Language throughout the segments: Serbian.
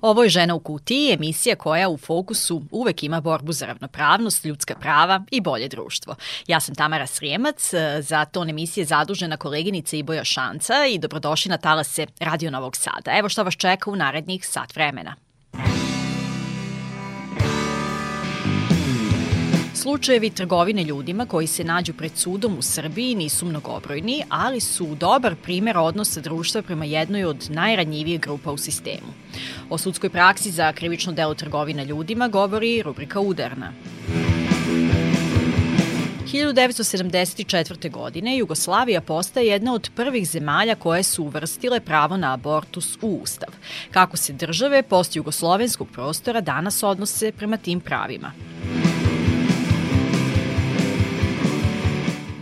Ovo je Žena u kutiji, emisija koja u fokusu uvek ima borbu za ravnopravnost, ljudska prava i bolje društvo. Ja sam Tamara Srijemac, za ton emisije zadužena koleginica Iboja Šanca i dobrodošli na talase Radio Novog Sada. Evo što vas čeka u narednih sat vremena. Slučajevi trgovine ljudima koji se nađu pred sudom u Srbiji nisu mnogobrojni, ali su dobar primer odnosa društva prema jednoj od najranjivijih grupa u sistemu. O sudskoj praksi za krivično delo trgovine ljudima govori rubrika Udarna. 1974. godine Jugoslavija postaje jedna od prvih zemalja koje su uvrstile pravo na abortus u Ustav. Kako se države post jugoslovenskog prostora danas odnose prema tim pravima.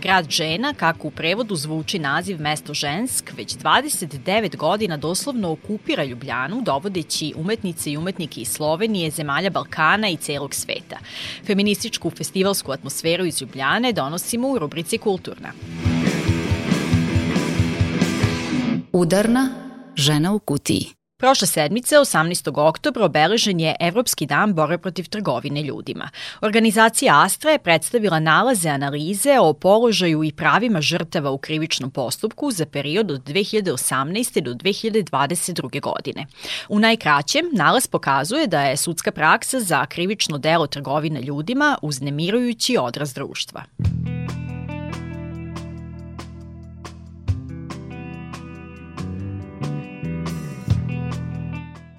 Grad žena, kako u prevodu zvuči naziv mesto žensk, već 29 godina doslovno okupira Ljubljanu, dovodeći umetnice i umetnike iz Slovenije, zemalja Balkana i celog sveta. Feminističku festivalsku atmosferu iz Ljubljane donosimo u rubrici Kulturna. Udarna žena u kutiji. Prošle sedmice, 18. oktobra, obeležen je Evropski dan borbe protiv trgovine ljudima. Organizacija Astra je predstavila nalaze analize o položaju i pravima žrtava u krivičnom postupku za period od 2018. do 2022. godine. U najkraćem, nalaz pokazuje da je sudska praksa za krivično delo trgovine ljudima uznemirujući odraz društva.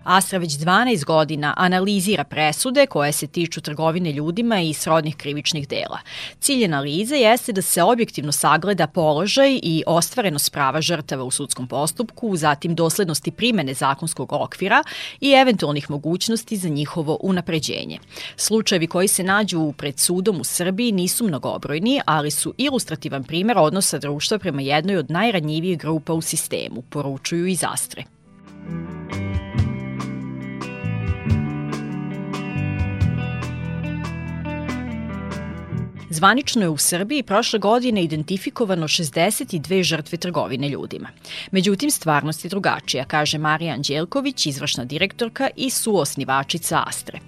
Astra već 12 godina analizira presude koje se tiču trgovine ljudima i srodnih krivičnih dela. Cilj analize jeste da se objektivno sagleda položaj i ostvarenost prava žrtava u sudskom postupku, zatim doslednosti primene zakonskog okvira i eventualnih mogućnosti za njihovo unapređenje. Slučajevi koji se nađu pred sudom u Srbiji nisu mnogobrojni, ali su ilustrativan primer odnosa društva prema jednoj od najranjivijih grupa u sistemu, poručuju iz Astre. Zvanično je u Srbiji prošle godine identifikovano 62 žrtve trgovine ljudima. Međutim, stvarnost je drugačija, kaže Marija Anđelković, izvršna direktorka i suosnivačica Astre.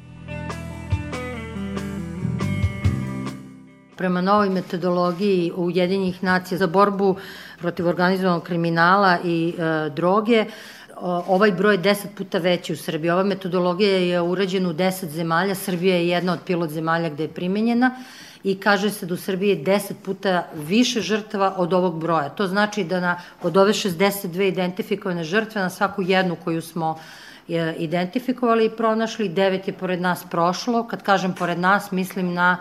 Prema novoj metodologiji Ujedinjih nacija za borbu protiv organizovanog kriminala i e, droge, ovaj broj je deset puta veći u Srbiji. Ova metodologija je urađena u deset zemalja, Srbija je jedna od pilot zemalja gde je primenjena i kaže se da u Srbiji je 10 puta više žrtava od ovog broja. To znači da na, od ove 62 identifikovane žrtve na svaku jednu koju smo je, identifikovali i pronašli, devet je pored nas prošlo. Kad kažem pored nas, mislim na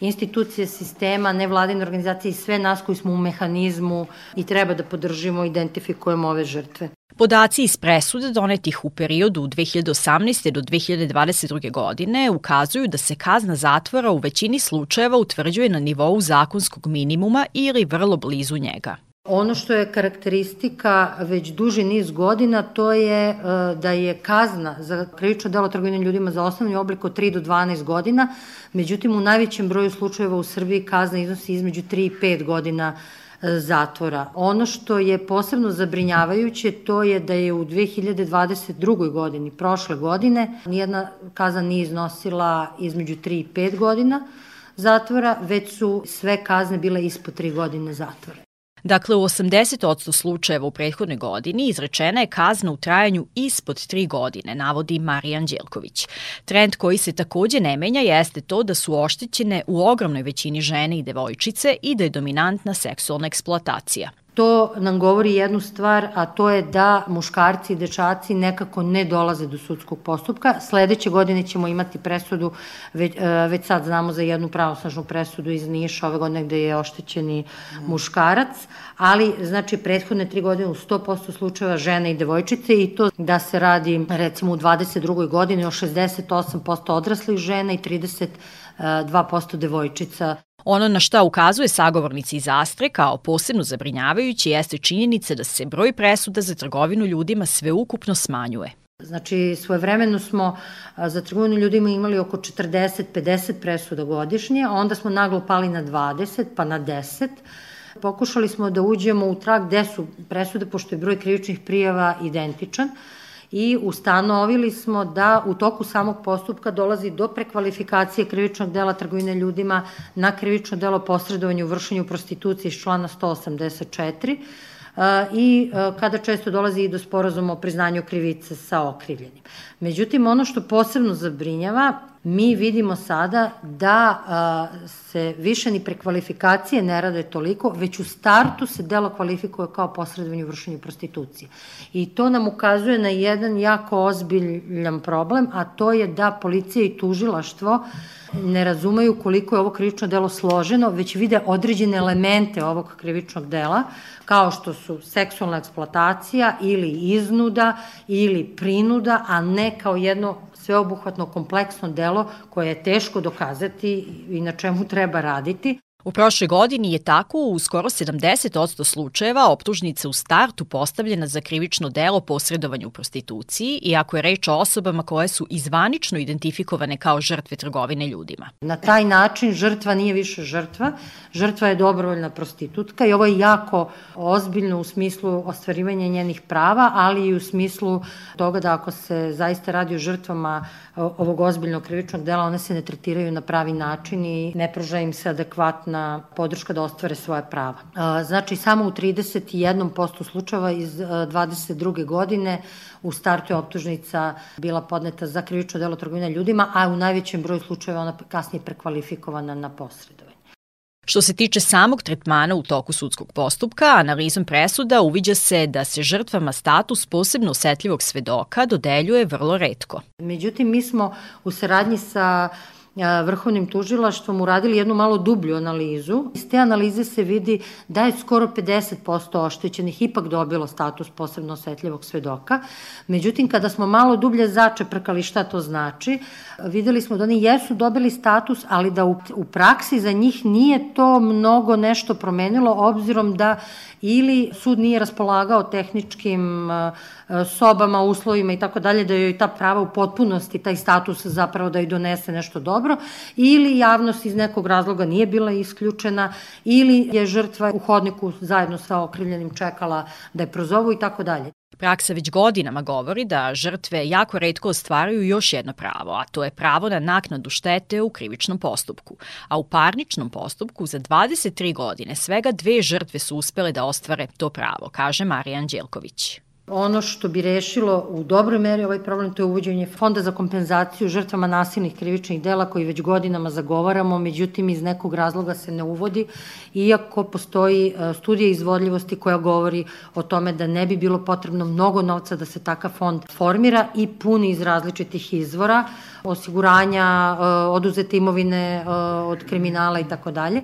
institucije sistema, nevladine organizacije i sve nas koji smo u mehanizmu i treba da podržimo identifikujemo ove žrtve. Podaci iz presude donetih u periodu 2018. do 2022. godine ukazuju da se kazna zatvora u većini slučajeva utvrđuje na nivou zakonskog minimuma ili vrlo blizu njega. Ono što je karakteristika već duži niz godina, to je e, da je kazna za krivično delo trgovine ljudima za osnovni oblik od 3 do 12 godina, međutim u najvećem broju slučajeva u Srbiji kazna iznosi između 3 i 5 godina zatvora. Ono što je posebno zabrinjavajuće to je da je u 2022. godini, prošle godine, nijedna kazna nije iznosila između 3 i 5 godina zatvora, već su sve kazne bile ispod 3 godine zatvora. Dakle, u 80% slučajeva u prethodnoj godini izrečena je kazna u trajanju ispod 3 godine, navodi Marijan Đelković. Trend koji se takođe ne menja jeste to da su oštećene u ogromnoj većini žene i devojčice i da je dominantna seksualna eksploatacija to nam govori jednu stvar, a to je da muškarci i dečaci nekako ne dolaze do sudskog postupka. Sledeće godine ćemo imati presudu, već, e, već sad znamo za jednu pravosnažnu presudu iz Niša, ove godine gde je oštećeni muškarac, ali znači prethodne tri godine u 100% slučajeva žene i devojčice i to da se radi recimo u 22. godini o 68% odraslih žena i 32% devojčica Ono na šta ukazuje sagovornici iz Astre kao posebno zabrinjavajući jeste činjenica da se broj presuda za trgovinu ljudima sveukupno smanjuje. Znači, svojevremeno smo za trgovinu ljudima imali oko 40-50 presuda godišnje, a onda smo naglo pali na 20, pa na 10. Pokušali smo da uđemo u trag gde su presude, pošto je broj krivičnih prijava identičan, i ustanovili smo da u toku samog postupka dolazi do prekvalifikacije krivičnog dela trgovine ljudima na krivično delo posredovanja u vršenju prostitucije iz člana 184, i kada često dolazi i do sporazuma o priznanju krivice sa okrivljenim. Međutim, ono što posebno zabrinjava, mi vidimo sada da se više ni prekvalifikacije ne rade toliko, već u startu se delo kvalifikuje kao posredovanje u vršenju prostitucije. I to nam ukazuje na jedan jako ozbiljan problem, a to je da policija i tužilaštvo ne razumeju koliko je ovo krivično delo složeno, već vide određene elemente ovog krivičnog dela, kao što su seksualna eksploatacija ili iznuda ili prinuda, a ne kao jedno sveobuhvatno kompleksno delo koje je teško dokazati i na čemu treba raditi. U prošloj godini je tako u skoro 70% slučajeva optužnica u startu postavljena za krivično delo posredovanja u prostituciji, iako je reč o osobama koje su izvanično identifikovane kao žrtve trgovine ljudima. Na taj način žrtva nije više žrtva, žrtva je dobrovoljna prostitutka i ovo je jako ozbiljno u smislu ostvarivanja njenih prava, ali i u smislu toga da ako se zaista radi o žrtvama ovog ozbiljnog krivičnog dela, one se ne tretiraju na pravi način i ne pruža im se adekvatna podrška da ostvare svoje prava. Znači, samo u 31% slučajeva iz 22. godine u startu je optužnica bila podneta za krivično delo trgovine ljudima, a u najvećem broju slučajeva ona kasnije prekvalifikovana na posredovanje. Što se tiče samog tretmana u toku sudskog postupka, analizom presuda uviđa se da se žrtvama status posebno osetljivog svedoka dodeljuje vrlo redko. Međutim, mi smo u saradnji sa vrhovnim tužilaštvom uradili jednu malo dublju analizu. Iz te analize se vidi da je skoro 50% oštećenih ipak dobilo status posebno osetljivog svedoka. Međutim, kada smo malo dublje začeprkali šta to znači, videli smo da oni jesu dobili status, ali da u, u praksi za njih nije to mnogo nešto promenilo, obzirom da ili sud nije raspolagao tehničkim sobama, uslovima i tako dalje, da joj ta prava u potpunosti, taj status zapravo da joj donese nešto dobro, ili javnost iz nekog razloga nije bila isključena, ili je žrtva u hodniku zajedno sa okrivljenim čekala da je prozovu i tako dalje. Praksa već godinama govori da žrtve jako redko ostvaraju još jedno pravo, a to je pravo na naknadu štete u krivičnom postupku. A u parničnom postupku za 23 godine svega dve žrtve su uspele da ostvare to pravo, kaže Marija Anđelković. Ono što bi rešilo u dobroj meri ovaj problem to je uvođenje fonda za kompenzaciju žrtvama nasilnih krivičnih dela koji već godinama zagovaramo, međutim iz nekog razloga se ne uvodi, iako postoji e, studija izvodljivosti koja govori o tome da ne bi bilo potrebno mnogo novca da se takav fond formira i puni iz različitih izvora, osiguranja, e, oduzete imovine e, od kriminala i tako dalje.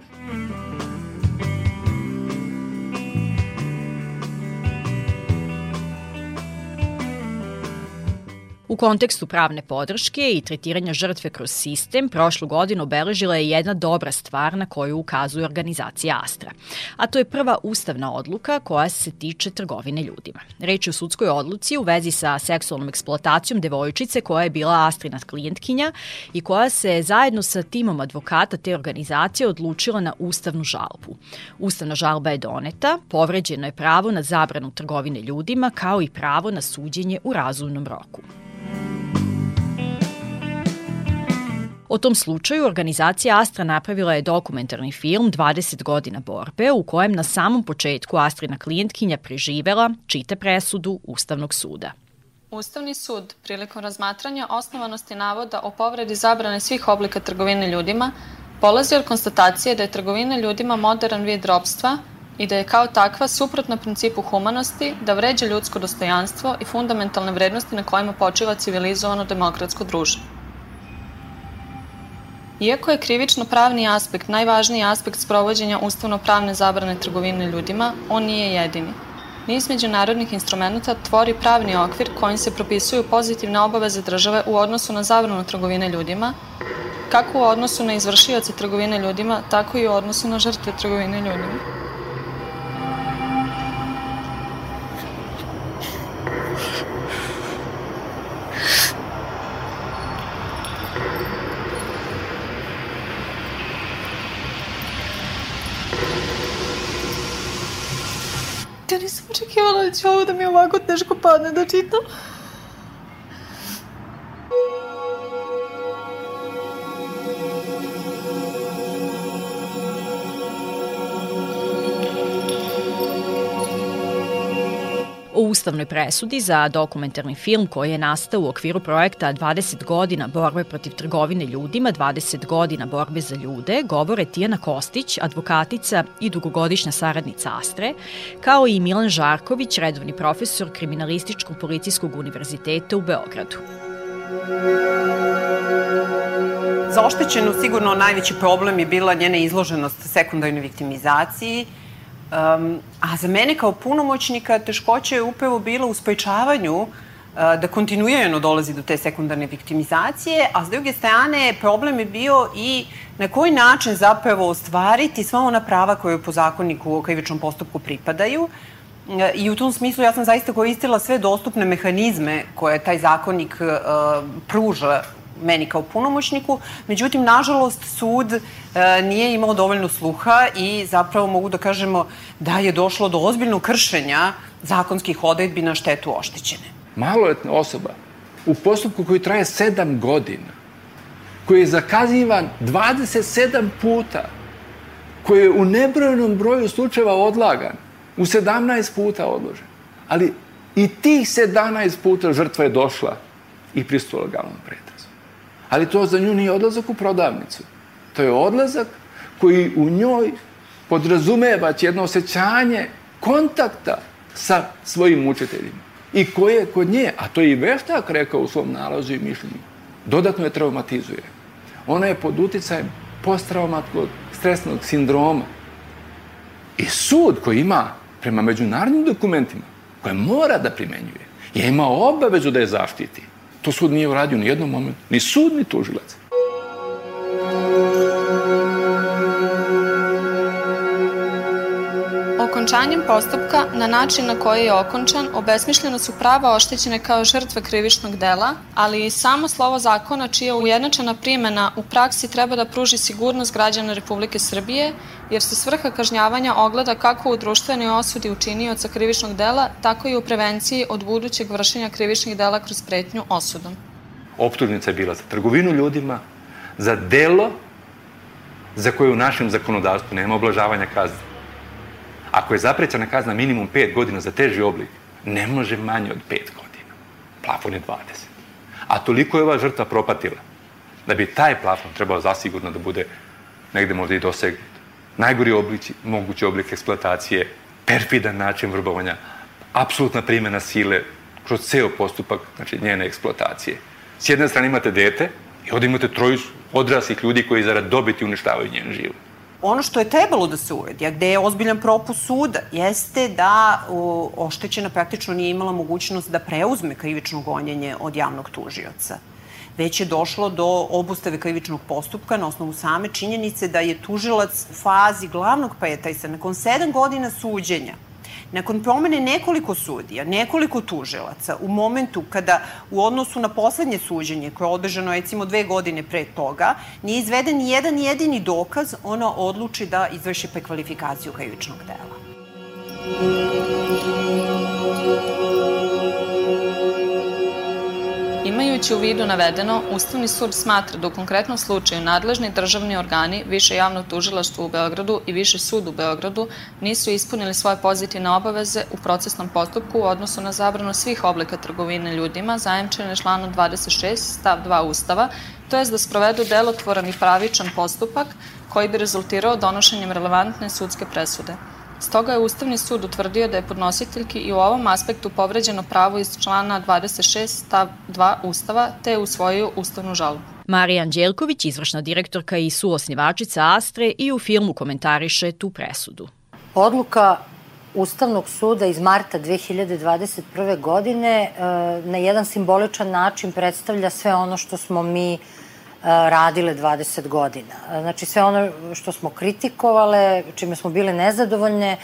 U kontekstu pravne podrške i tretiranja žrtve kroz sistem, prošlu godinu obeležila je jedna dobra stvar na koju ukazuje organizacija Astra. A to je prva ustavna odluka koja se tiče trgovine ljudima. Reč je o sudskoj odluci u vezi sa seksualnom eksploatacijom devojčice koja je bila Astrina klijentkinja i koja se zajedno sa timom advokata te organizacije odlučila na ustavnu žalbu. Ustavna žalba je doneta, povređeno je pravo na zabranu trgovine ljudima kao i pravo na suđenje u razumnom roku. O tom slučaju organizacija Astra napravila je dokumentarni film 20 godina borbe u kojem na samom početku Astrina klijentkinja preživela, čita presudu Ustavnog suda. Ustavni sud prilikom razmatranja osnovanosti navoda o povredi zabrane svih oblika trgovine ljudima polazi od konstatacije da je trgovina ljudima modern vid robstva i da je kao takva suprotna principu humanosti da vređa ljudsko dostojanstvo i fundamentalne vrednosti na kojima počiva civilizovano demokratsko društvo. Iako je krivično-pravni aspekt najvažniji aspekt sprovođenja ustavno-pravne zabrane trgovine ljudima, on nije jedini. Niz međunarodnih instrumenta tvori pravni okvir kojim se propisuju pozitivne obaveze države u odnosu na zabranu trgovine ljudima, kako u odnosu na izvršioce trgovine ljudima, tako i u odnosu na žrtve trgovine ljudima. Očekivala da će ovo da mi ovako teško padne da čitam. Ustavnoj presudi za dokumentarni film koji je nastao u okviru projekta 20 godina borbe protiv trgovine ljudima, 20 godina borbe za ljude, govore Tijana Kostić, advokatica i dugogodišnja saradnica Astre, kao i Milan Žarković, redovni profesor Kriminalističkog policijskog univerziteta u Beogradu. Za oštećenu sigurno najveći problem je bila njena izloženost sekundarnoj viktimizaciji, Um, a za mene kao punomoćnika teškoća je upravo bila u spojčavanju uh, da kontinuirano dolazi do te sekundarne viktimizacije, a s druge strane problem je bio i na koji način zapravo ostvariti sva ona prava koje po zakonniku o krivičnom postupku pripadaju. Uh, I u tom smislu ja sam zaista koristila sve dostupne mehanizme koje taj zakonnik uh, pruža meni kao punomoćniku. Međutim, nažalost, sud e, nije imao dovoljno sluha i zapravo mogu da kažemo da je došlo do ozbiljnog kršenja zakonskih odredbi na štetu oštećene. Maloletna osoba u postupku koji traje 7 godina, koji je zakazivan 27 puta, koji je u nebrojenom broju slučajeva odlagan, u 17 puta odložen. Ali i tih 17 puta žrtva je došla i pristupila glavnom predu. Ali to za nju nije odlazak u prodavnicu. To je odlazak koji u njoj podrazumeva jedno osjećanje kontakta sa svojim učiteljima. I koje kod nje, a to je i veštak rekao u svom nalazu i mišljenju, dodatno je traumatizuje. Ona je pod uticajem posttraumatskog stresnog sindroma. I sud koji ima prema međunarodnim dokumentima, koje mora da primenjuje, je imao obavezu da je zaštiti. To sud nije uradio ni jednom momentu. Ni sud, ni tužilac. Okončanjem postupka na način na koji je okončan obesmišljeno su prava oštećene kao žrtve krivičnog dela, ali i samo slovo zakona čija ujednačena primena u praksi treba da pruži sigurnost građana Republike Srbije, jer se svrha kažnjavanja ogleda kako u društvenoj osudi učinioca krivičnog dela, tako i u prevenciji od budućeg vršenja krivičnih dela kroz pretnju osudom. Optužnica je bila za trgovinu ljudima, za delo za koje u našem zakonodavstvu nema oblažavanja kazne Ako je zaprećena kazna minimum 5 godina za teži oblik, ne može manje od 5 godina. Plafon je 20. A toliko je ova žrtva propatila da bi taj plafon trebao zasigurno da bude negde možda i dosegnut. Najgori oblici, mogući oblik eksploatacije, perfidan način vrbovanja, apsolutna primjena sile kroz ceo postupak znači, njene eksploatacije. S jedne strane imate dete i ovde imate troju odraslih ljudi koji zarad dobiti uništavaju njen život ono što je trebalo da se uredi, a gde je ozbiljan propust suda, jeste da o, oštećena praktično nije imala mogućnost da preuzme krivično gonjenje od javnog tužioca. Već je došlo do obustave krivičnog postupka na osnovu same činjenice da je tužilac u fazi glavnog pretajsa nakon sedam godina suđenja Nakon promene nekoliko sudija, nekoliko tužilaca, u momentu kada u odnosu na poslednje suđenje, koje je održano recimo dve godine pre toga, nije izveden jedan jedini dokaz, ona odluči da izvrši prekvalifikaciju krivičnog dela. Imajući u vidu navedeno, Ustavni sud smatra da u konkretnom slučaju nadležni državni organi, Više javno tužilaštvo u Beogradu i Više sud u Beogradu nisu ispunili svoje pozitivne obaveze u procesnom postupku u odnosu na zabranu svih oblika trgovine ljudima, zajemčene članom 26 stav 2 Ustava, to je da sprovedu delotvoran i pravičan postupak koji bi rezultirao donošenjem relevantne sudske presude. Stoga je Ustavni sud utvrdio da je podnositeljki i u ovom aspektu povređeno pravo iz člana 26 stav 2 Ustava, te je usvojio ustavnu žalbu. Marija Anđelković, izvršna direktorka i suosnivačica Astre i u filmu komentariše tu presudu. Odluka Ustavnog suda iz marta 2021. godine e, na jedan simboličan način predstavlja sve ono što smo mi radile 20 godina. Znači sve ono što smo kritikovale, čime smo bile nezadovoljne,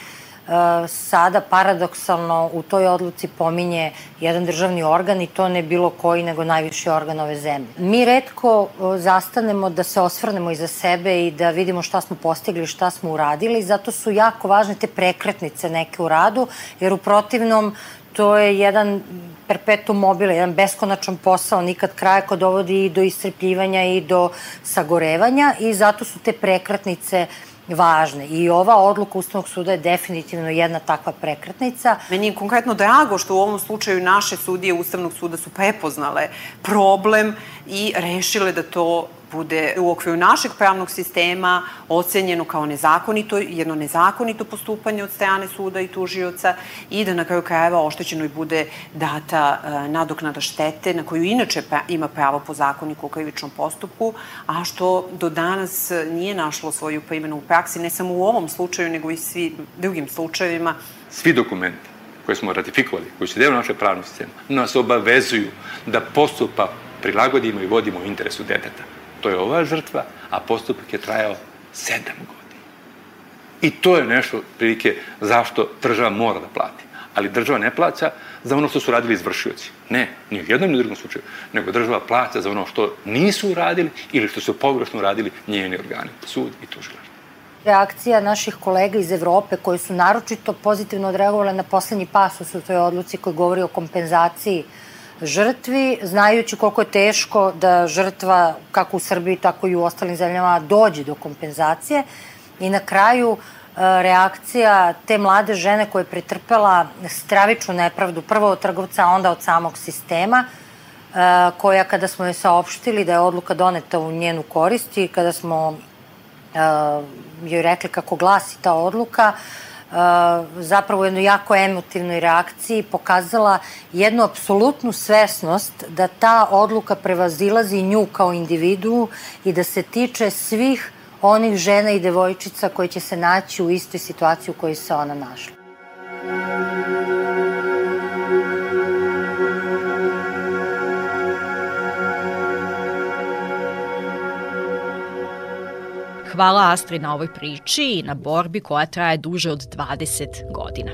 sada paradoksalno u toj odluci pominje jedan državni organ i to ne bilo koji nego najviši organ ove zemlje. Mi redko zastanemo da se osvrnemo iza sebe i da vidimo šta smo postigli, šta smo uradili, zato su jako važne te prekretnice neke u radu, jer u protivnom to je jedan perpetuum mobile, jedan beskonačan posao, nikad kraja ko dovodi i do iscrpljivanja i do sagorevanja i zato su te prekretnice važne. I ova odluka Ustavnog suda je definitivno jedna takva prekretnica. Meni je konkretno drago što u ovom slučaju naše sudije Ustavnog suda su prepoznale problem i rešile da to bude u okviru našeg pravnog sistema ocenjeno kao nezakonito, jedno nezakonito postupanje od strane suda i tužioca i da na kraju krajeva oštećenoj bude data e, nadoknada štete na koju inače ima pravo po zakoniku o krivičnom postupku, a što do danas nije našlo svoju primjenu u praksi, ne samo u ovom slučaju, nego i svi drugim slučajevima. Svi dokumenti koje smo ratifikovali, koji su deo naše pravnog sistema, nas obavezuju da postupa prilagodimo i vodimo u interesu deteta. To je ova žrtva, a postupak je trajao sedam godina. I to je nešto, prilike, zašto država mora da plati. Ali država ne plaća za ono što su radili izvršioci. Ne, ni u jednom ni u drugom slučaju. Nego država plaća za ono što nisu uradili ili što su pogrešno uradili njeni organi, sud i tužilaštvo reakcija naših kolega iz Evrope koji su naročito pozitivno odreagovali na poslednji pasus u toj odluci koji govori o kompenzaciji žrtvi, znajući koliko je teško da žrtva, kako u Srbiji, tako i u ostalim zemljama, dođe do kompenzacije. I na kraju, e, reakcija te mlade žene koja je pretrpela stravičnu nepravdu, prvo od trgovca, onda od samog sistema, e, koja kada smo joj saopštili da je odluka doneta u njenu korist i kada smo e, joj rekli kako glasi ta odluka, zapravo u jednoj jako emotivnoj reakciji pokazala jednu apsolutnu svesnost da ta odluka prevazilazi nju kao individu i da se tiče svih onih žena i devojčica koje će se naći u istoj situaciji u kojoj se ona našla. Hvala Astri na ovoj priči i na borbi koja traje duže od 20 godina.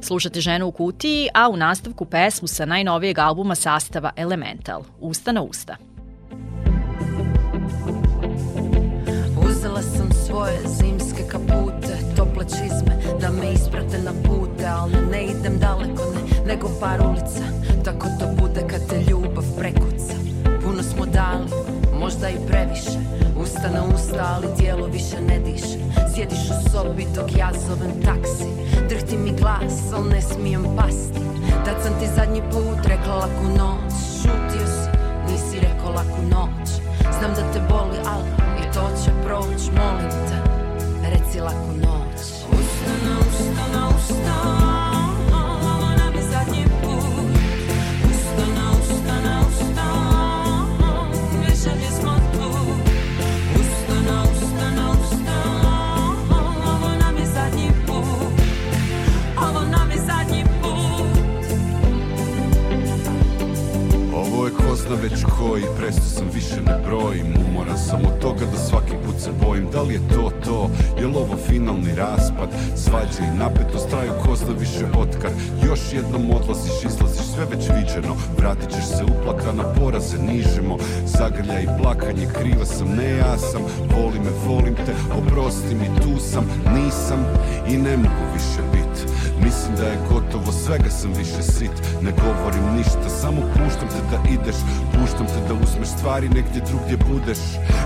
Slušate ženu u kutiji, a u nastavku pesmu sa najnovijeg albuma sastava Elemental, Usta na usta. Uzela sam svoje zimske kapute, tople čizme, da me isprate na pute, ali ne idem daleko, ne, nego par ulica, tako to bude kad dali, možda i previše. Usta na usta, ali tijelo više ne diše. Sjediš u sobi dok ja zovem taksi. Drhti mi glas, al ne smijem pasti. Tad sam ti zadnji put rekla laku noć. Šutio si, nisi rekao laku noć. Znam da te boli, ali i to će proć Molim te, reci laku noć već koji Presto sam više ne brojim. Umoran sam od toga da svaki put se bojim. Da li je to to, je li ovo finalni raspad? Svađe i napetost traju ko zna više otkad. Još jednom odlaziš, izlaziš sve već viđeno. Vratit ćeš se uplakana, poraze nižemo Zagrlja i plakanje, kriva sam, ne ja sam. Voli me, volim te, oprosti mi, tu sam. Nisam i ne mogu više biti Mislim da je gotovo, svega sam više sit. Ne govorim ništa, samo puštam te da ideš. Puštam te da uzmeš stvari negdje drugdje budeš.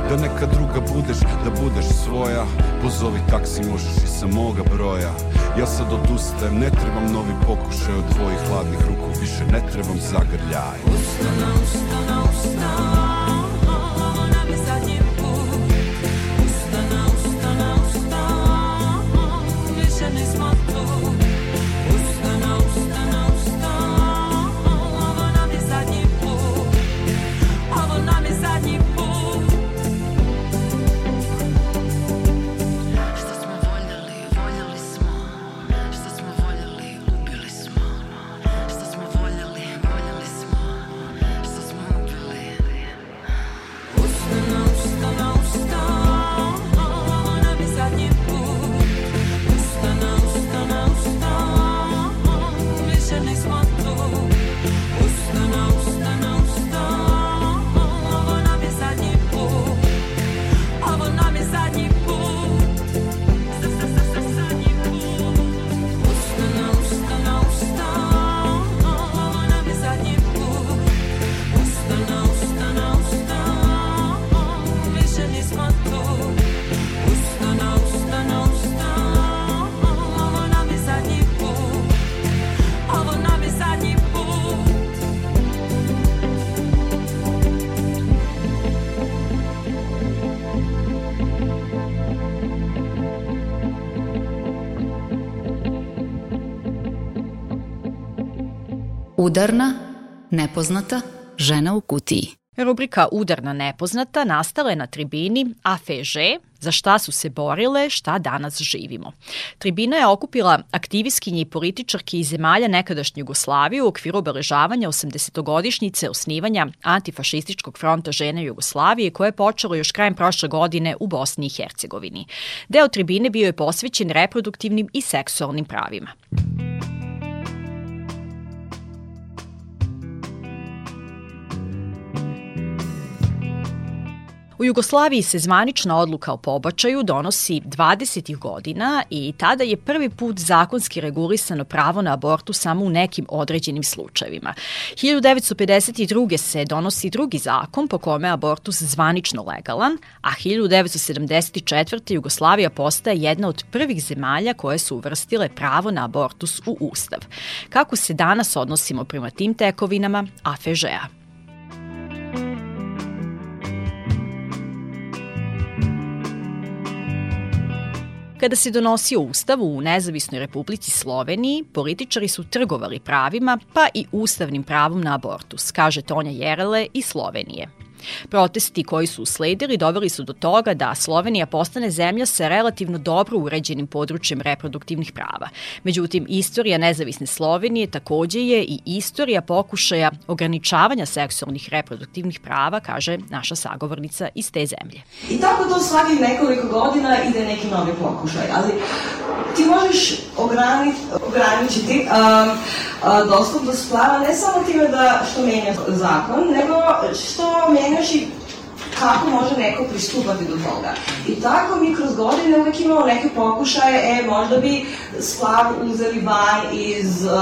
Da neka druga budeš, da budeš svoja. Pozovi taksi, možeš i sa moga broja. Ja sad odustajem, ne trebam novi pokušaj Od tvojih hladnih ruku. Više ne trebam zagrljaj. Ustana, ustana, ustana Udarna, nepoznata, žena u kutiji. Rubrika Udarna nepoznata nastala je na tribini AFŽ, za šta su se borile, šta danas živimo. Tribina je okupila aktivistkinje i političarke iz zemalja nekadašnje Jugoslavije u okviru obeležavanja 80-godišnjice osnivanja antifašističkog fronta žena Jugoslavije koje je počelo još krajem prošle godine u Bosni i Hercegovini. Deo tribine bio je posvećen reproduktivnim i seksualnim pravima. U Jugoslaviji se zvanična odluka o pobačaju donosi 20. godina i tada je prvi put zakonski regulisano pravo na abortu samo u nekim određenim slučajevima. 1952. se donosi drugi zakon po kome je abortus zvanično legalan, a 1974. Jugoslavija postaje jedna od prvih zemalja koje su uvrstile pravo na abortus u Ustav. Kako se danas odnosimo prema tim tekovinama AFŽ-a? Kada se donosio ustav u Nezavisnoj republici Sloveniji, političari su trgovali pravima, pa i ustavnim pravom na abortus, kaže Tonja Jerele iz Slovenije. Protesti koji su usledili doveli su do toga da Slovenija postane zemlja sa relativno dobro uređenim područjem reproduktivnih prava. Međutim, istorija nezavisne Slovenije takođe je i istorija pokušaja ograničavanja seksualnih reproduktivnih prava, kaže naša sagovornica iz te zemlje. I tako to svakih nekoliko godina ide neki novi pokušaj, ali ti možeš ograničiti, ograničiti um, uh, dostupnost prava ne samo time da što menja zakon, nego što menja menjaš kako može neko pristupati do toga. I tako mi kroz godine uvek imamo neke pokušaje, e, možda bi splav uzeli van iz uh,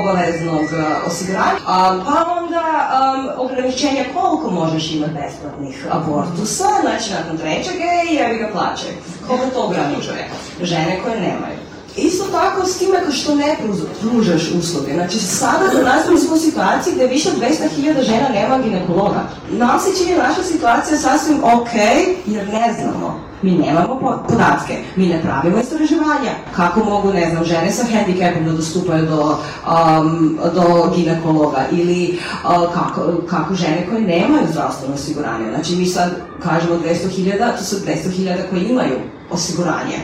obaveznog uh, osiguranja, uh, pa onda um, ograničenja koliko možeš imati besplatnih abortusa, znači nakon trećeg, e, jevi ga plaće. Koga to ograničuje? Žene koje nemaju. Isto tako s time što ne pružaš usluge. Znači sada da nazvamo smo u situaciji gde više od 200.000 žena nema ginekologa. Nam se čini naša situacija sasvim ok, jer ne znamo. Mi nemamo podatke, mi ne pravimo istraživanja. Kako mogu, ne znam, žene sa hendikepom da dostupaju do, um, do ginekologa ili uh, kako, kako žene koje nemaju zdravstveno osiguranje. Znači mi sad kažemo 200.000, to su 200.000 koji imaju osiguranje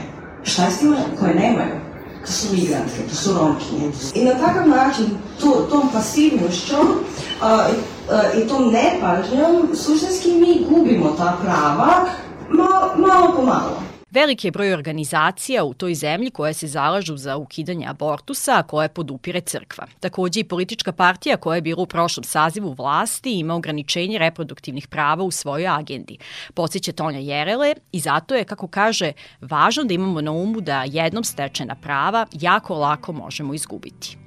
Šta je s tima koje nemaju? To su migrantke, to su romkinje. I na takav način, to, tom pasivnošću a, a, i tom nepažnjom, suštinski mi gubimo ta prava malo, malo po malo. Veliki je broj organizacija u toj zemlji koje se zalažu za ukidanje abortusa, a koje podupire crkva. Takođe i politička partija koja je bila u prošlom sazivu vlasti ima ograničenje reproduktivnih prava u svojoj agendi. Podsjeća Tonja Jerele i zato je, kako kaže, važno da imamo na umu da jednom stečena prava jako lako možemo izgubiti.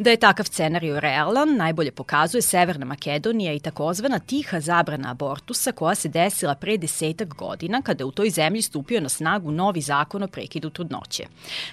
Da je takav scenariju realan, najbolje pokazuje Severna Makedonija i takozvana tiha zabrana abortusa koja se desila pre desetak godina kada je u toj zemlji stupio na snagu novi zakon o prekidu trudnoće.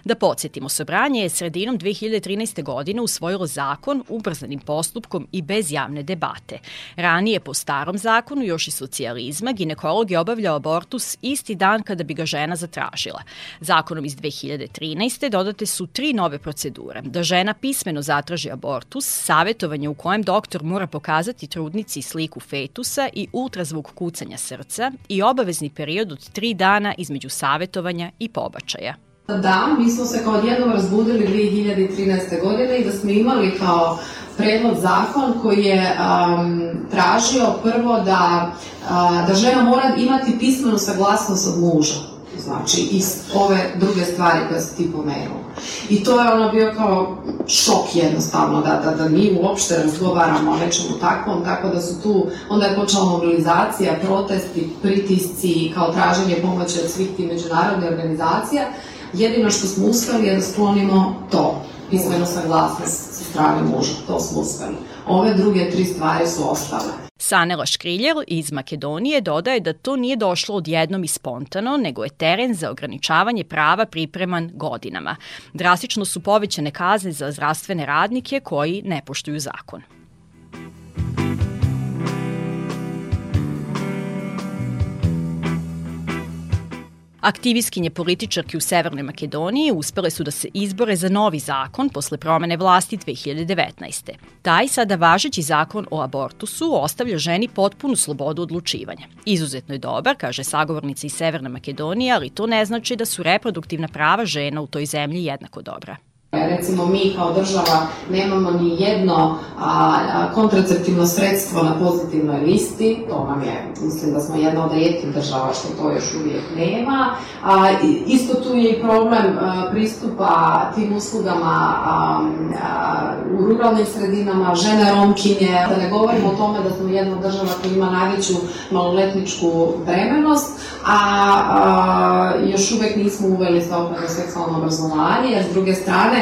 Da podsjetimo, Sobranje je sredinom 2013. godine usvojilo zakon ubrzanim postupkom i bez javne debate. Ranije po starom zakonu, još i socijalizma, ginekolog je obavljao abortus isti dan kada bi ga žena zatražila. Zakonom iz 2013. dodate su tri nove procedure. Da žena pismeno zatraži abortus, savjetovanje u kojem doktor mora pokazati trudnici sliku fetusa i ultrazvuk kucanja srca i obavezni period od tri dana između savjetovanja i pobačaja. Da, mi smo se kao odjednom razbudili 2013. godine i da smo imali kao predlog zakon koji je um, tražio prvo da, uh, da žena mora imati pismenu saglasnost od muža znači i ove druge stvari koje si ti pomenuo. I to je ono bio kao šok jednostavno, da, da, da mi uopšte razgovaramo o nečemu takvom, tako da su tu, onda je počela mobilizacija, protesti, pritisci, kao traženje pomoći od svih ti međunarodnih organizacija. Jedino što smo uspeli je da sklonimo to, pismeno saglasnost sa strane muža, to smo uspeli. Ove druge tri stvari su ostale. Sanela Škriljer iz Makedonije dodaje da to nije došlo odjednom i spontano, nego je teren za ograničavanje prava pripreman godinama. Drastično su povećane kazne za zdravstvene radnike koji ne poštuju zakon. Aktivistkinje političarke u Severnoj Makedoniji uspele su da se izbore za novi zakon posle promene vlasti 2019. Taj sada važeći zakon o abortusu ostavlja ženi potpunu slobodu odlučivanja. Izuzetno je dobar, kaže sagovornica iz Severne Makedonije, ali to ne znači da su reproduktivna prava žena u toj zemlji jednako dobra. Recimo mi kao država nemamo ni jedno a, kontraceptivno sredstvo na pozitivnoj listi, to nam je, mislim da smo jedna od rijetkih država što to još uvijek nema. A, isto tu je i problem a, pristupa tim uslugama a, a, u ruralnim sredinama, žene romkinje, da ne govorimo o tome da smo jedna država koja ima najveću maloletničku bremenost, a, a još uvek nismo uveli za seksualno obrazovanje, jer s druge strane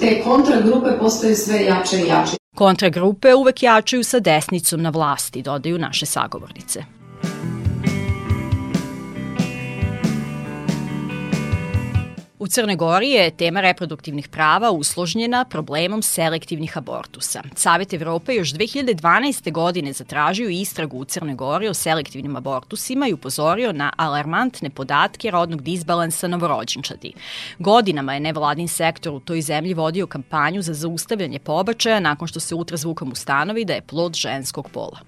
te kontragrupe postaju sve jače i jače. Kontragrupe uvek jačaju sa desnicom na vlasti, dodaju naše sagovornice. U Crnoj Gori je tema reproduktivnih prava usložnjena problemom selektivnih abortusa. Savet Evrope još 2012. godine zatražio istragu u Crnoj Gori o selektivnim abortusima i upozorio na alarmantne podatke rodnog disbalansa novorođenčadi. Godinama je nevladin sektor u toj zemlji vodio kampanju za zaustavljanje pobačaja nakon što se ultrazvukom ustanovi da je plod ženskog pola.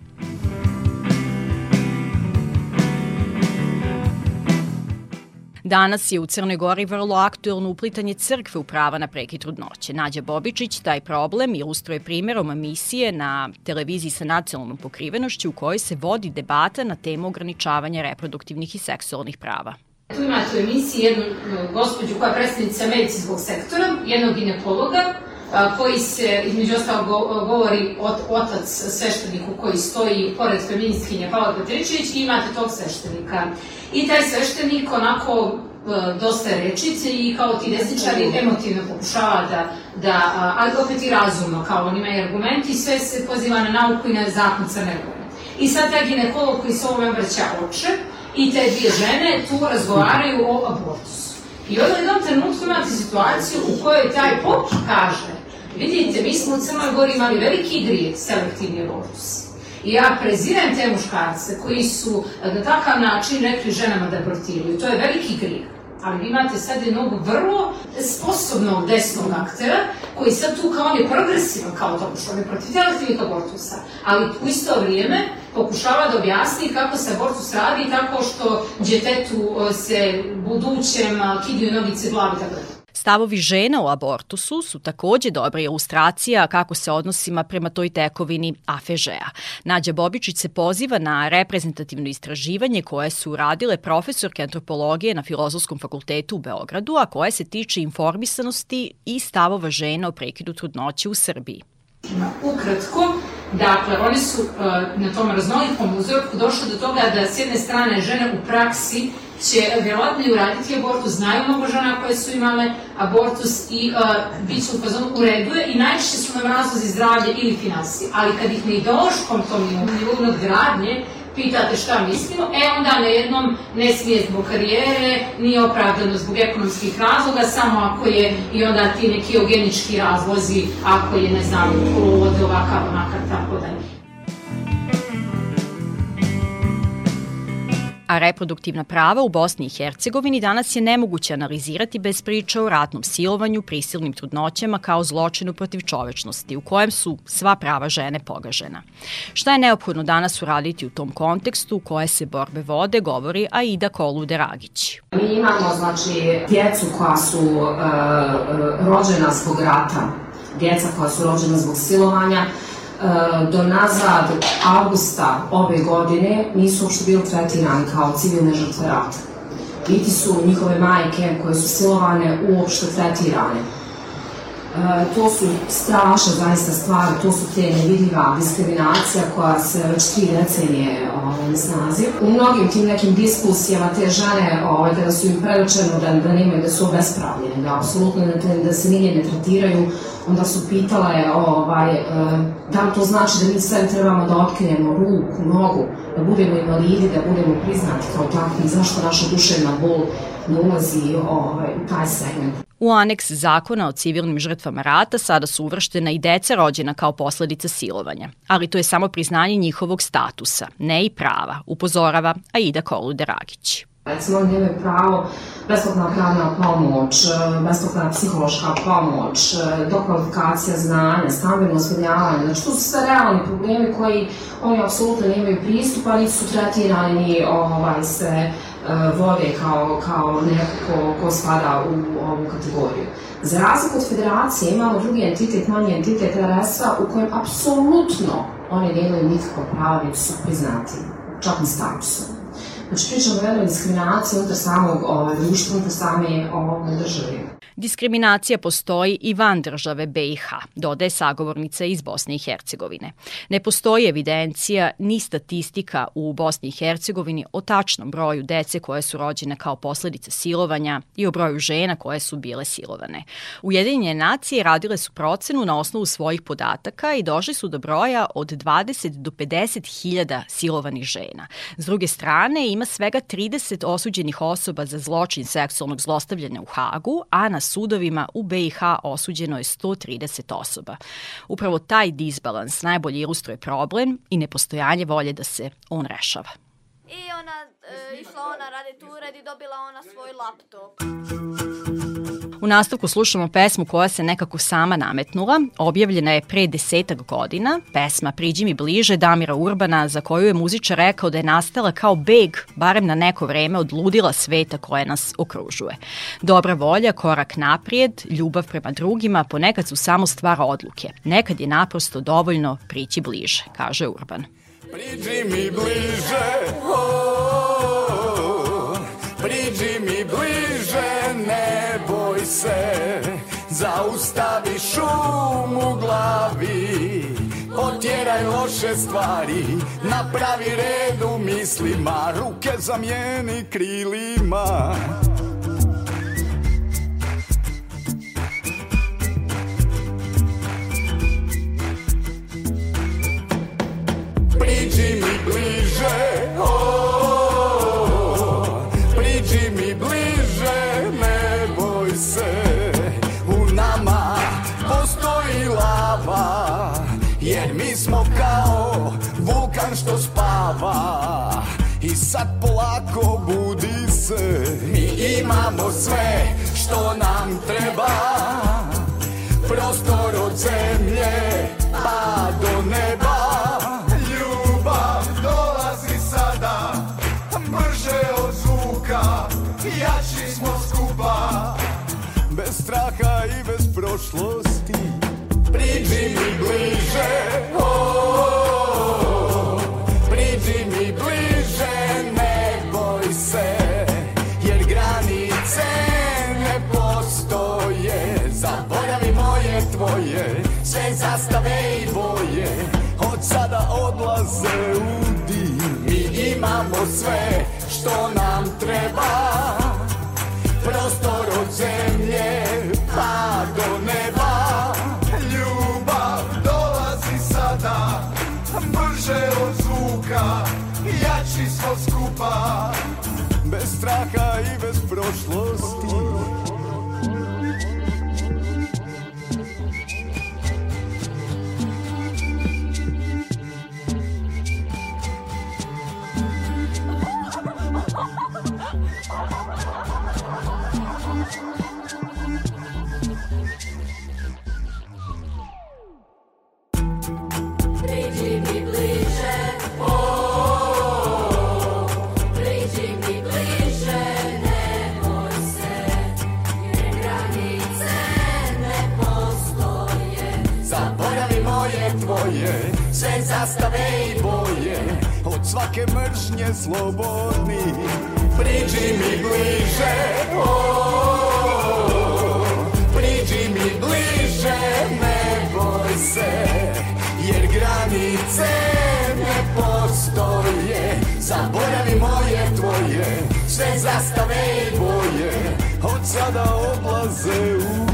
Danas je u Crnoj Gori vrlo aktuelno uplitanje crkve u prava na prekid trudnoće. Nađa Bobičić taj problem ilustruje primjerom emisije na televiziji sa nacionalnom pokrivenošću u kojoj se vodi debata na temu ograničavanja reproduktivnih i seksualnih prava. Tu imate u emisiji jednu gospođu koja je predstavnica medicinskog sektora, jednog ginekologa, koji se, između ostalo, govori ot, otac svešteniku koji stoji pored feministkinje Pavla Petričević i imate tog sveštenika. I taj sveštenik onako dosta rečice i kao ti desničari emotivno pokušava da, da ali opet i razumno, kao on ima i argumenti, sve se poziva na nauku i na zakon Crne Gore. I sad taj ginekolog koji se ovome vraća oče i te dvije žene tu razgovaraju o abortusu. I onda u jednom trenutku imate situaciju u kojoj taj pop kaže Vidite, mi smo u Crnoj Gori imali veliki grijeh, selektivni abortus. I ja prezirem te muškarce koji su na takav način rekli ženama da abortiraju. To je veliki grijeh. Ali vi imate sad jednog vrlo sposobnog desnog aktera koji sad tu kao on je progresivan kao to, što on je protiv selektivnih abortusa. Ali u isto vrijeme pokušava da objasni kako se abortus radi tako što djetetu se budućem kidiju nogice glavi tako da. Stavovi žena u abortusu su takođe dobra ilustracija kako se odnosima prema toj tekovini afežeja. Nađa Bobičić se poziva na reprezentativno istraživanje koje su radile profesorke antropologije na Filozofskom fakultetu u Beogradu, a koje se tiče informisanosti i stavova žena o prekidu trudnoće u Srbiji. Ukratko, dakle, oni su uh, na tom raznolikom uzorku došli do toga da s jedne strane žene u praksi će verovatno i uraditi abortus, znaju mnogo žena koje su imale abortus i uh, bit će u fazonu redu i najčešće su nam razlozi zdravlje ili finansije. Ali kad ih na ideološkom tom nivou nadgradnje pitate šta mislimo, e onda na jednom ne smije zbog karijere, nije opravdano zbog ekonomskih razloga, samo ako je i onda ti neki eugenički razlozi, ako je, ne znam, poluvode ovakav, onakav, tako dalje. A reproduktivna prava u Bosni i Hercegovini danas je nemoguće analizirati bez priča o ratnom silovanju, prisilnim trudnoćama kao zločinu protiv čovečnosti, u kojem su sva prava žene pogažena. Šta je neophodno danas uraditi u tom kontekstu, koje se borbe vode, govori Aida Kolude-Ragić. Mi imamo, znači, djecu koja su uh, rođena zbog rata, djeca koja su rođena zbog silovanja, do nazad avgusta ove godine nisu uopšte bili tretirani kao civilne žrtve rata. Niti su njihove majke koje su silovane uopšte tretirane. E, to su strašne zaista stvari, to su te nevidljiva diskriminacija koja se već tri decenije ovaj, na snazi. U mnogim tim nekim diskusijama te žene, ovaj, kada su im predočeno da, da nemaju, da su obespravljene, da apsolutno da, da se nije ne tretiraju, onda su pitale ovaj, e, da li to znači da mi sve trebamo da otkinemo ruku, nogu, da budemo invalidi, da budemo priznati kao takvi, zašto naša duševna bol ne ulazi ovaj, u taj segment. U aneks zakona o civilnim žrtvama rata sada su uvrštena i deca rođena kao posledica silovanja, ali to je samo priznanje njihovog statusa, ne i prava, upozorava Aida Kolude-Ragić. Recimo, oni nemaju pravo besplatna pravna pomoć, besplatna psihološka pomoć, dokvalifikacija znanja, stambeno osvednjavanje. Znači, to su sve realni problemi koji oni apsolutno nemaju pristupa, niti su tretirani, ni ovaj, se uh, vode kao, kao neko ko, ko spada u ovu kategoriju. Za razliku od federacije imamo drugi entitet, manji entitet RS-a u kojem apsolutno oni nemaju nikakva prava, niti su priznati, čak ni statusom. Znači, pričamo o jednoj diskriminaciji unutar samog ovaj, društva, unutar same ovaj, države. Diskriminacija postoji i van države BiH, dodaje sagovornica iz Bosne i Hercegovine. Ne postoji evidencija ni statistika u Bosni i Hercegovini o tačnom broju dece koje su rođene kao posledica silovanja i o broju žena koje su bile silovane. Ujedinjene nacije radile su procenu na osnovu svojih podataka i došli su do broja od 20 do 50 hiljada silovanih žena. S druge strane, ima svega 30 osuđenih osoba za zločin seksualnog zlostavljanja u Hagu, a na sudovima u BiH osuđeno je 130 osoba. Upravo taj disbalans najbolje ilustruje problem i nepostojanje volje da se on rešava. I ona e, išla ona radi tu ured i dobila ona svoj laptop. U nastavku slušamo pesmu koja se nekako sama nametnula. Objavljena je pre desetak godina. Pesma Priđi mi bliže Damira Urbana za koju je muzičar rekao da je nastala kao beg, barem na neko vreme, od ludila sveta koje nas okružuje. Dobra volja, korak naprijed, ljubav prema drugima ponekad su samo stvar odluke. Nekad je naprosto dovoljno prići bliže, kaže Urban. Priđi mi bliže, oh, priđi mi bliže, ne se, zaustavi šum u glavi, otjeraj loše stvari, napravi red u mislima, ruke zamijeni krilima. priđi mi bliže, oh, vulkan što spava. I sad polako budi se, mi imamo sve što nam treba, prostor od zemlje pa do neba. Ljubav sada, od skupa. Bez straha i bez prošlosti, priđi mi bliže, sve zastave i boje, od sada odlaze u dim. Mi imamo sve što nam treba, prostor od zemlje pa do neba. Ljubav dolazi sada, brže od zvuka, jači smo skupa, bez straha i bez prošlosti. Svake mržnje slobodni. Priđi mi bliže, oh, priđi mi bliže, ne boj se, jer granice ne postoje. Zaboravi moje tvoje, sve zastave i boje, od sada odlaze u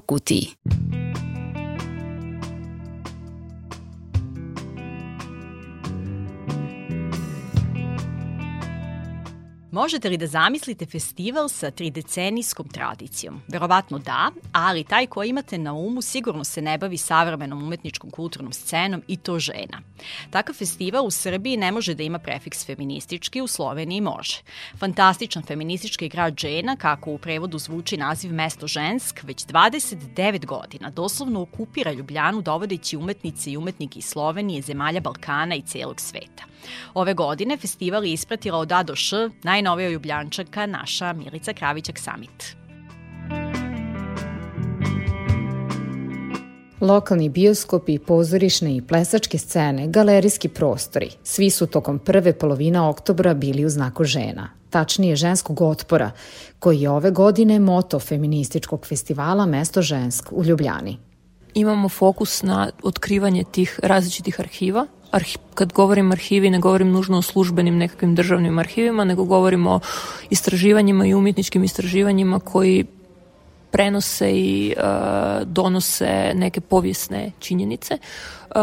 Kulturna. Možete li da zamislite festival sa tridecenijskom tradicijom? Verovatno da, ali taj koji imate na umu sigurno se ne bavi savremenom umetničkom kulturnom scenom i to žena. Takav festival u Srbiji ne može da ima prefiks feministički, u Sloveniji može. Fantastičan feministički grad žena, kako u prevodu zvuči naziv Mesto žensk, već 29 godina doslovno okupira Ljubljanu dovodeći umetnice i umetnike iz Slovenije, zemalja Balkana i celog sveta. Ove godine festival je ispratila od A do Š najnovija ljubljančaka naša Milica Kravićak Summit. Lokalni bioskopi, pozorišne i plesačke scene, galerijski prostori, svi su tokom prve polovina oktobra bili u znaku žena, tačnije ženskog otpora, koji je ove godine moto feminističkog festivala Mesto žensk u Ljubljani. Imamo fokus na otkrivanje tih različitih arhiva, arhi, kad govorim arhivi ne govorim nužno o službenim nekakvim državnim arhivima, nego govorim o istraživanjima i umjetničkim istraživanjima koji prenose i uh, donose neke povijesne činjenice, uh,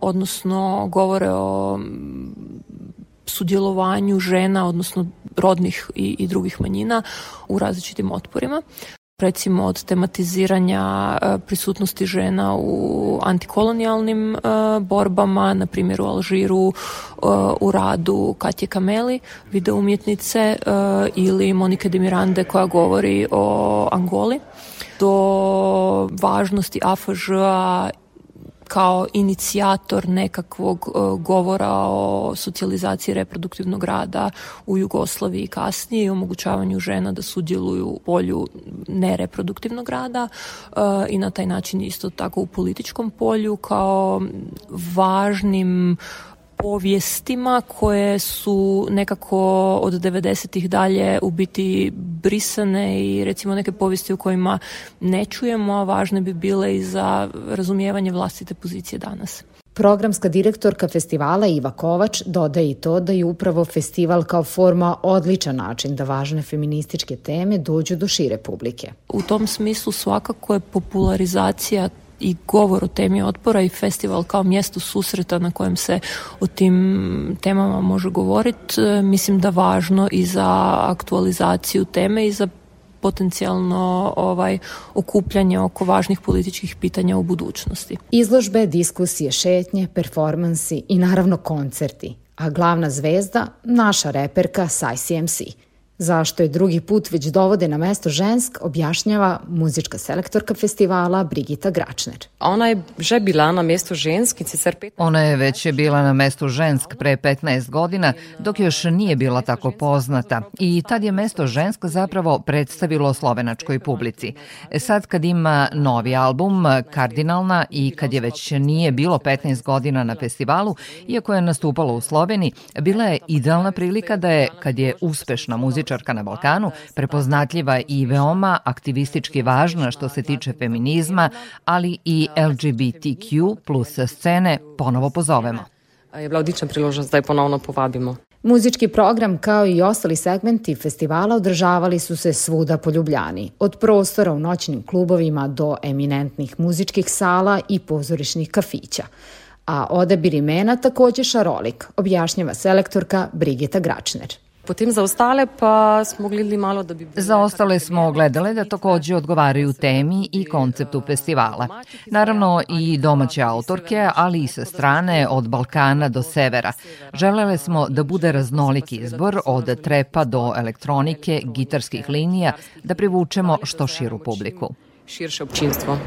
odnosno govore o sudjelovanju žena, odnosno rodnih i, i drugih manjina u različitim otporima recimo od tematiziranja e, prisutnosti žena u antikolonijalnim e, borbama, na primjer u Alžiru, e, u radu Katje Kameli, video umjetnice, ili Monike de Mirande koja govori o Angoli, do važnosti AFŽ-a kao inicijator nekakvog uh, govora o socijalizaciji reproduktivnog rada u Jugoslaviji kasnije i omogućavanju žena da sudjeluju u polju nereproduktivnog rada uh, i na taj način isto tako u političkom polju kao važnim povijestima koje su nekako od 90-ih dalje u biti brisane i recimo neke povijesti u kojima ne čujemo, a važne bi bile i za razumijevanje vlastite pozicije danas. Programska direktorka festivala Iva Kovač dodaje i to da je upravo festival kao forma odličan način da važne feminističke teme dođu do šire publike. U tom smislu svakako je popularizacija i govor o temi otpora i festival kao mjesto susreta na kojem se o tim temama može govoriti, e, mislim da važno i za aktualizaciju teme i za potencijalno ovaj okupljanje oko važnih političkih pitanja u budućnosti. Izložbe, diskusije, šetnje, performansi i naravno koncerti, a glavna zvezda naša reperka Sai CMC – Zašto je drugi put već dovode na mesto žensk, objašnjava muzička selektorka festivala Brigita Gračner. Ona je že bila na mestu žensk i sicer pet... Ona je već bila na mestu žensk pre 15 godina, dok još nije bila tako poznata. I tad je mesto žensk zapravo predstavilo slovenačkoj publici. Sad kad ima novi album, Kardinalna, i kad je već nije bilo 15 godina na festivalu, iako je nastupalo u Sloveniji, bila je idealna prilika da je, kad je uspešna muzička muzičarka na Balkanu, prepoznatljiva i veoma aktivistički važna što se tiče feminizma, ali i LGBTQ plus scene ponovo pozovemo. Je bila odlična priložnost da je ponovno povabimo. Muzički program kao i ostali segmenti festivala održavali su se svuda po Ljubljani, od prostora u noćnim klubovima do eminentnih muzičkih sala i pozorišnih kafića. A odabir imena takođe šarolik, objašnjava selektorka Brigita Gračner. Potem za ostale pa smo gledali malo da bi... Za ostale smo gledale da takođe odgovaraju temi i konceptu festivala. Naravno i domaće autorke, ali i sa strane od Balkana do severa. Želele smo da bude raznolik izbor od trepa do elektronike, gitarskih linija, da privučemo što širu publiku. Širše općinstvo.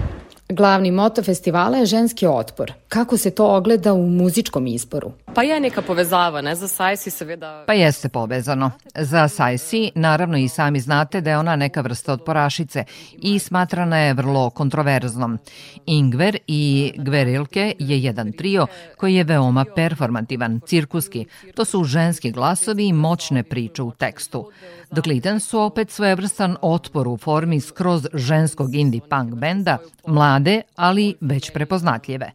Glavni moto festivala je ženski otpor. Kako se to ogleda u muzičkom izboru? Pa je neka povezava, ne? Za Sajsi seveda... Pa jeste povezano. Za Sajsi, naravno i sami znate da je ona neka vrsta otporašice i smatrana je vrlo kontroverznom. Ingver i Gverilke je jedan trio koji je veoma performativan, cirkuski. To su ženski glasovi i moćne priče u tekstu. The Glidden su opet svojevrstan otpor u formi skroz ženskog indie punk benda, mlade, ali već prepoznatljive.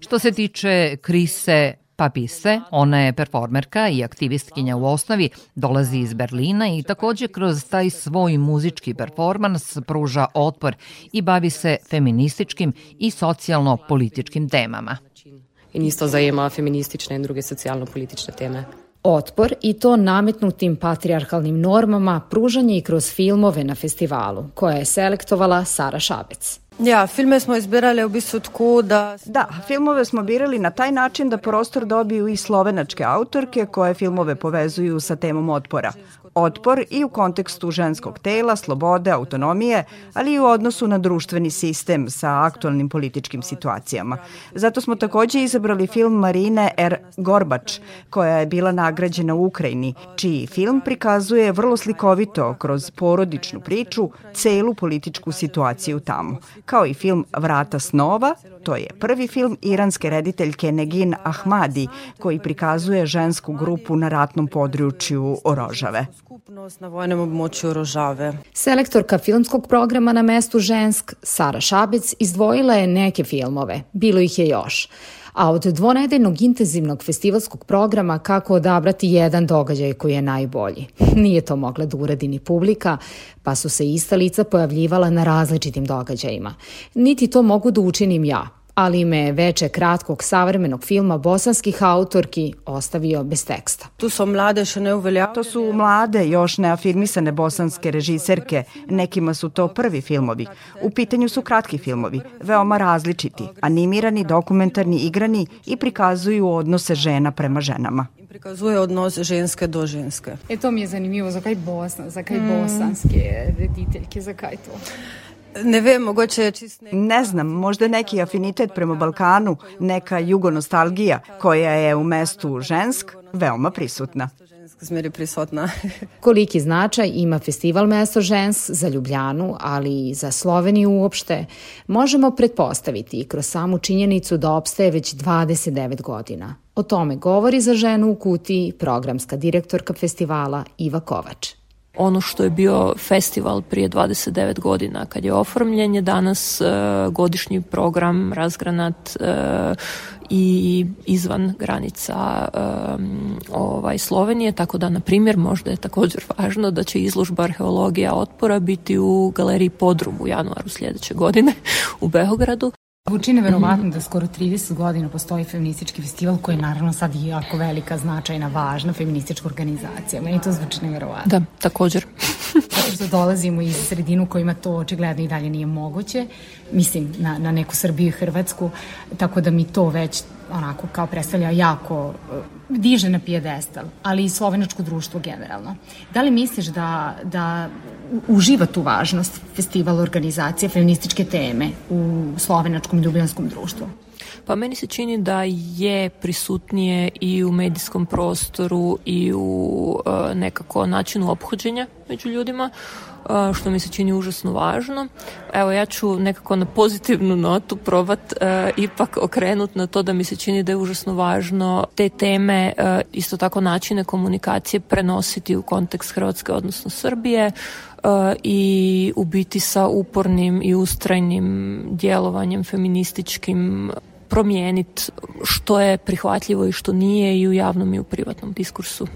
Što se tiče Krise Papise, ona je performerka i aktivistkinja u osnovi, dolazi iz Berlina i takođe kroz taj svoj muzički performans pruža otpor i bavi se feminističkim i socijalno-političkim temama. In isto zajema feministične in druge socijalno-politične teme. Otpor i to nametnutim patrijarhalnim normama pružan je i kroz filmove na festivalu, koje je selektovala Sara Šabec. Ja, filme smo izbirali u bistvu tku da... Da, filmove smo birali na taj način da prostor dobiju i slovenačke autorke koje filmove povezuju sa temom otpora otpor i u kontekstu ženskog tela, slobode, autonomije, ali i u odnosu na društveni sistem sa aktualnim političkim situacijama. Zato smo takođe izabrali film Marine R. Gorbač, koja je bila nagrađena u Ukrajini, čiji film prikazuje vrlo slikovito kroz porodičnu priču celu političku situaciju tamo, kao i film Vrata snova, to je prvi film iranske rediteljke Negin Ahmadi, koji prikazuje žensku grupu na ratnom području Orožave skupnost na vojnom območju Rožave. Selektorka filmskog programa na mestu Žensk, Sara Šabec, izdvojila je neke filmove. Bilo ih je još a od dvonedeljnog intenzivnog festivalskog programa kako odabrati jedan događaj koji je najbolji. Nije to mogla da uradi ni publika, pa su se ista lica pojavljivala na različitim događajima. Niti to mogu da učinim ja, ali me veče kratkog savremenog filma bosanskih autorki ostavio bez teksta. Tu su mlade še ne uveljavljene. To su mlade, još neafirmisane bosanske režiserke. Nekima su to prvi filmovi. U pitanju su kratki filmovi, veoma različiti, animirani, dokumentarni, igrani i prikazuju odnose žena prema ženama prikazuje odnos ženske do ženske. E to mi je zanimljivo, zakaj Bosna, zakaj mm. bosanske rediteljke, zakaj to? Ne vem, mogoče je čist nek... Ne znam, možda neki afinitet prema Balkanu, neka jugonostalgija koja je u mestu žensk veoma prisutna zmeri prisutna. Koliki značaj ima festival Mesto žens za Ljubljanu, ali i za Sloveniju uopšte, možemo pretpostaviti i kroz samu činjenicu da opstaje već 29 godina. O tome govori za ženu u kutiji programska direktorka festivala Iva Kovač ono što je bio festival prije 29 godina kad je oformljen je danas uh, godišnji program razgranat uh, i izvan granica um, ovaj Slovenije, tako da na primjer možda je također važno da će izložba arheologija otpora biti u galeriji Podrum u januaru sljedeće godine u Beogradu. Zvuči neverovatno da skoro 30 godina postoji feministički festival koji je naravno sad jako velika, značajna, važna feministička organizacija. Meni to zvuči neverovatno. Da, također. Zato dolazimo iz sredinu kojima to očigledno i dalje nije moguće. Mislim, na, na neku Srbiju i Hrvatsku, tako da mi to već onako kao predstavlja jako eh, diže na pijedestal, ali i slovenačko društvo generalno. Da li misliš da, da uživa tu važnost festival organizacije feminističke teme u slovenačkom ljubljanskom društvu? Pa meni se čini da je prisutnije i u medijskom prostoru i u uh, nekako načinu ophođenja među ljudima, uh, što mi se čini užasno važno. Evo ja ću nekako na pozitivnu notu probat uh, ipak okrenut na to da mi se čini da je užasno važno te teme, uh, isto tako načine komunikacije prenositi u kontekst Hrvatske odnosno Srbije, i u biti sa upornim i ustrajnim djelovanjem feminističkim promijeniti što je prihvatljivo i što nije i u javnom i u privatnom diskursu.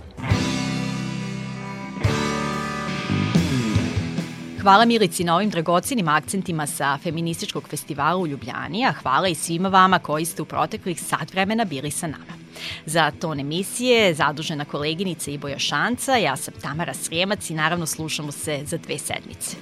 Hvala Milici na ovim dragocinim akcentima sa feminističkog festivala u Ljubljani, a hvala i svima vama koji ste u proteklih sat vremena bili sa nama. Za ton emisije zadužena koleginica Iboja Šanca, ja sam Tamara Srijemac i naravno slušamo se za dve sedmice.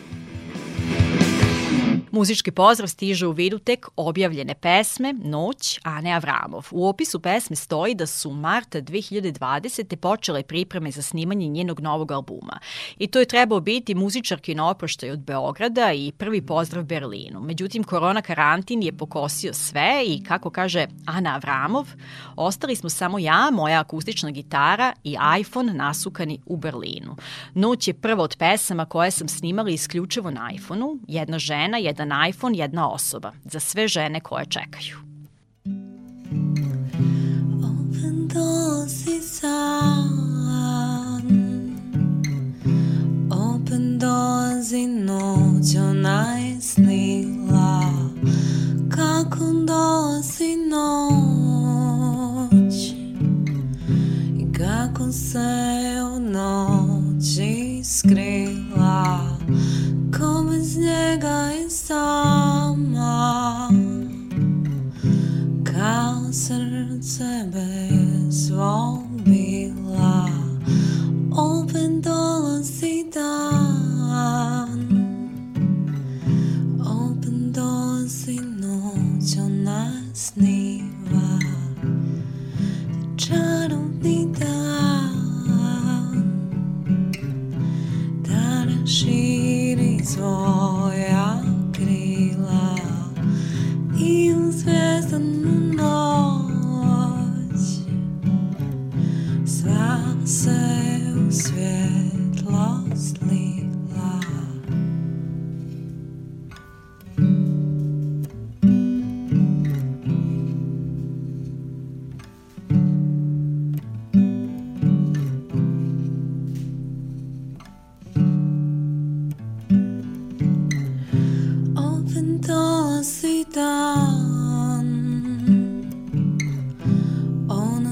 Muzički pozdrav stiže u vidu tek objavljene pesme Noć Ane Avramov. U opisu pesme stoji da su marta 2020. počele pripreme za snimanje njenog novog albuma. I to je trebao biti muzičarki na oproštaj od Beograda i prvi pozdrav Berlinu. Međutim, korona karantin je pokosio sve i, kako kaže Ana Avramov, ostali smo samo ja, moja akustična gitara i iPhone nasukani u Berlinu. Noć je prva od pesama koje sam snimala isključivo na iPhoneu. Jedna žena, jedan iPhone jedna osoba za sve žene koje čekaju.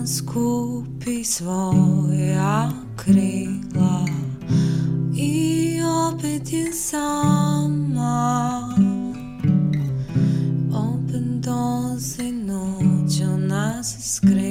skupi svoja krila i opet je sama. Opet dolazi noć, ona se skreće